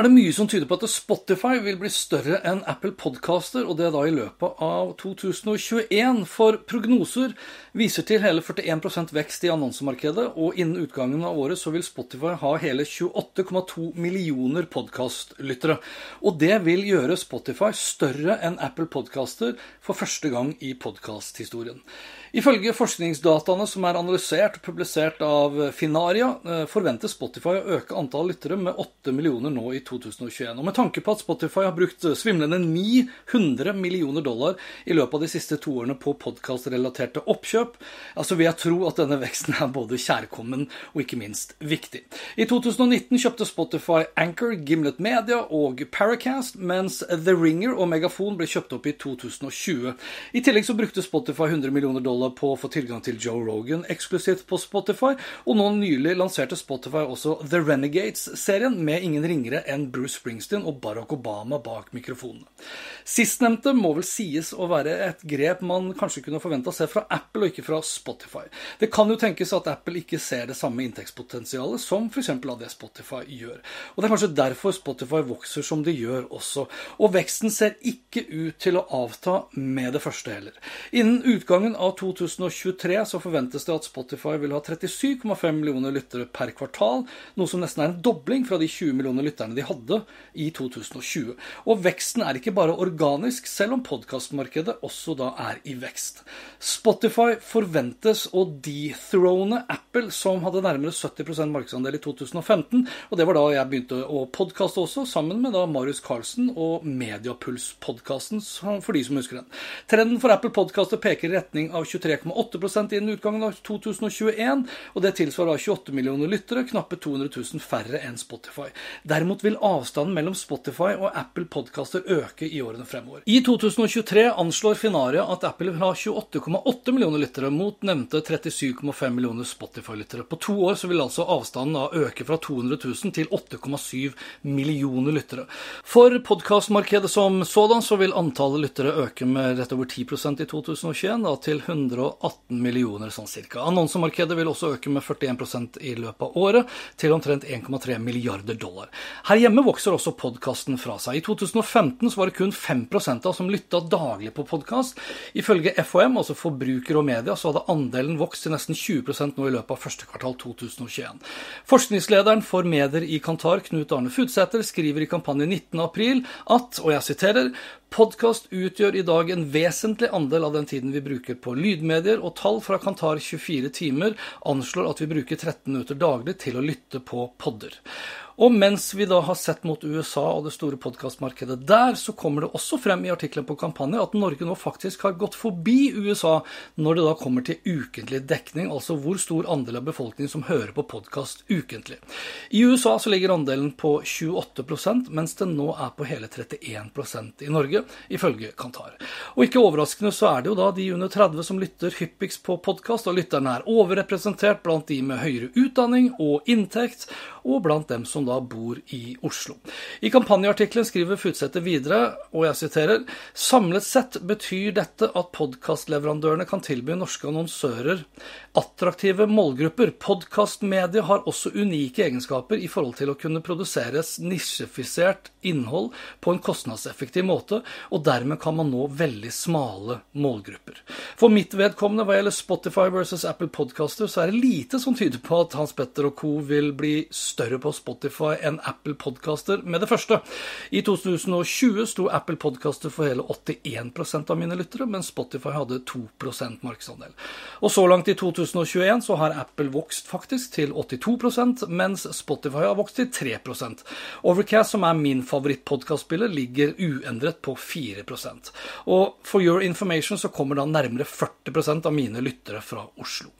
er det mye som tyder på at Spotify vil bli større enn Apple Podcaster, og det da i løpet av 2021. For prognoser viser til hele 41% vekst i annonsemarkedet, og innen utgangen av året så vil Spotify ha hele 28,2 millioner podkastlyttere. Og det vil gjøre Spotify større enn Apple Podcaster for første gang i podkasthistorien. Ifølge forskningsdataene som er analysert og publisert av Finaria, eh, forventer Spotify å øke antall lyttere med 8 millioner nå i 2021. Og med tanke på at Spotify har brukt svimlende 900 millioner dollar i løpet av de siste to årene på podkastrelaterte oppkjøp, altså vil jeg tro at denne veksten er både kjærkommen og ikke minst viktig. I 2019 kjøpte Spotify Anchor, Gimlet Media og Paracast, mens The Ringer og Megafon ble kjøpt opp i 2020. I tillegg så brukte Spotify 100 millioner dollar dollar på å få tilgang til Joe Rogan eksklusivt på Spotify, og nå nylig lanserte Spotify også The Renegades-serien med ingen ringere enn Bruce Springsteen og Barack Obama bak mikrofonene. Sistnevnte må vel sies å være et grep man kanskje kunne forventa å se fra Apple og ikke fra Spotify. Det kan jo tenkes at Apple ikke ser det samme inntektspotensialet som f.eks. av det Spotify gjør. Og Det er kanskje derfor Spotify vokser som de gjør også. Og veksten ser ikke ut til å avta med det første heller. Innen utgangen av 2023 så forventes det at Spotify vil ha 37,5 millioner lyttere per kvartal, noe som nesten er en dobling fra de 20 millioner lytterne de hadde i 2020. Og veksten er ikke bare organisk, selv om podkastmarkedet også da er i vekst. Spotify forventes å dethrone Apple, som hadde nærmere 70% markedsandel i 2015, og det var da jeg begynte å podkaste også, sammen med da Marius Carlsen og Mediapuls-podkasten, for de som husker den. Trenden for Apple Podkaster peker i retning av 23,8% innen utgangen av 2021, og det tilsvarer 28 millioner lyttere, knappe 200 000 færre enn Spotify. Derimot vil avstanden mellom Spotify og Apple Podcaster øke i årene fremover. I 2023 anslår Finaria at Apple vil ha 28,8 millioner lyttere mot nevnte 37,5 millioner Spotify-lyttere. På to år så vil altså avstanden da øke fra 200 000 til 8,7 millioner lyttere. For podkastmarkedet som sådan så vil antallet lyttere øke med rett over 10% i 2021, da til 100 118 millioner sånn cirka. Annonsemarkedet vil også øke med 41% i løpet av året, til omtrent 1,3 milliarder dollar. Her hjemme vokser også podkasten fra seg. I 2015 var det kun 5 av som lytta daglig på podkast. Ifølge FHM, altså Forbruker og Media, så hadde andelen vokst til nesten 20% nå i løpet av første kvartal 2021. Forskningslederen for medier i Kantar, Knut Arne Futsæter, skriver i kampanje 19.4 at, og jeg siterer, Podkast utgjør i dag en vesentlig andel av den tiden vi bruker på lydmedier, og tall fra Kantar 24 timer anslår at vi bruker 13 minutter daglig til å lytte på podder. Og mens vi da har sett mot USA og det store podkastmarkedet der, så kommer det også frem i artikkelen på kampanje at Norge nå faktisk har gått forbi USA når det da kommer til ukentlig dekning, altså hvor stor andel av befolkningen som hører på podkast ukentlig. I USA så ligger andelen på 28% mens den nå er på hele 31% i Norge, ifølge Kantar. Og ikke overraskende så er det jo da de under 30 som lytter hyppigst på podkast, og lytterne er overrepresentert blant de med høyere utdanning og inntekt. og blant dem som da bor i Oslo. I kampanjeartikkelen skriver Futsæter videre, og jeg siterer, samlet sett betyr dette at podkastleverandørene kan tilby norske annonsører attraktive målgrupper. Podkastmediet har også unike egenskaper i forhold til å kunne produseres nisjefisert innhold på en kostnadseffektiv måte, og dermed kan man nå veldig smale målgrupper. For mitt vedkommende hva gjelder Spotify versus Apple Podcaster, så er det lite som tyder på at Hans Petter og co. vil bli større på Spotify enn Apple Podcaster med det første. I 2020 sto Apple Podcaster for hele 81% av mine lyttere, mens Spotify hadde 2% markedsandel. Og så langt i 2021 så har Apple vokst faktisk til 82% mens Spotify har vokst til 3% Overcast, som er min favorittpodkastspiller, ligger uendret på 4% Og for your information så kommer da nærmere 40% av mine lyttere fra Oslo.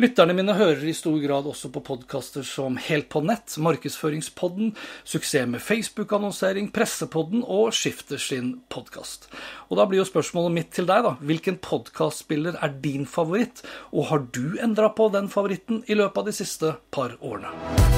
Lytterne mine hører i stor grad også på podkaster som Helt på nett, Markedsføringspodden, Suksess med Facebook-annonsering, Pressepodden og Skifter sin podkast. Og da blir jo spørsmålet mitt til deg, da. Hvilken podkastspiller er din favoritt, og har du endra på den favoritten i løpet av de siste par årene?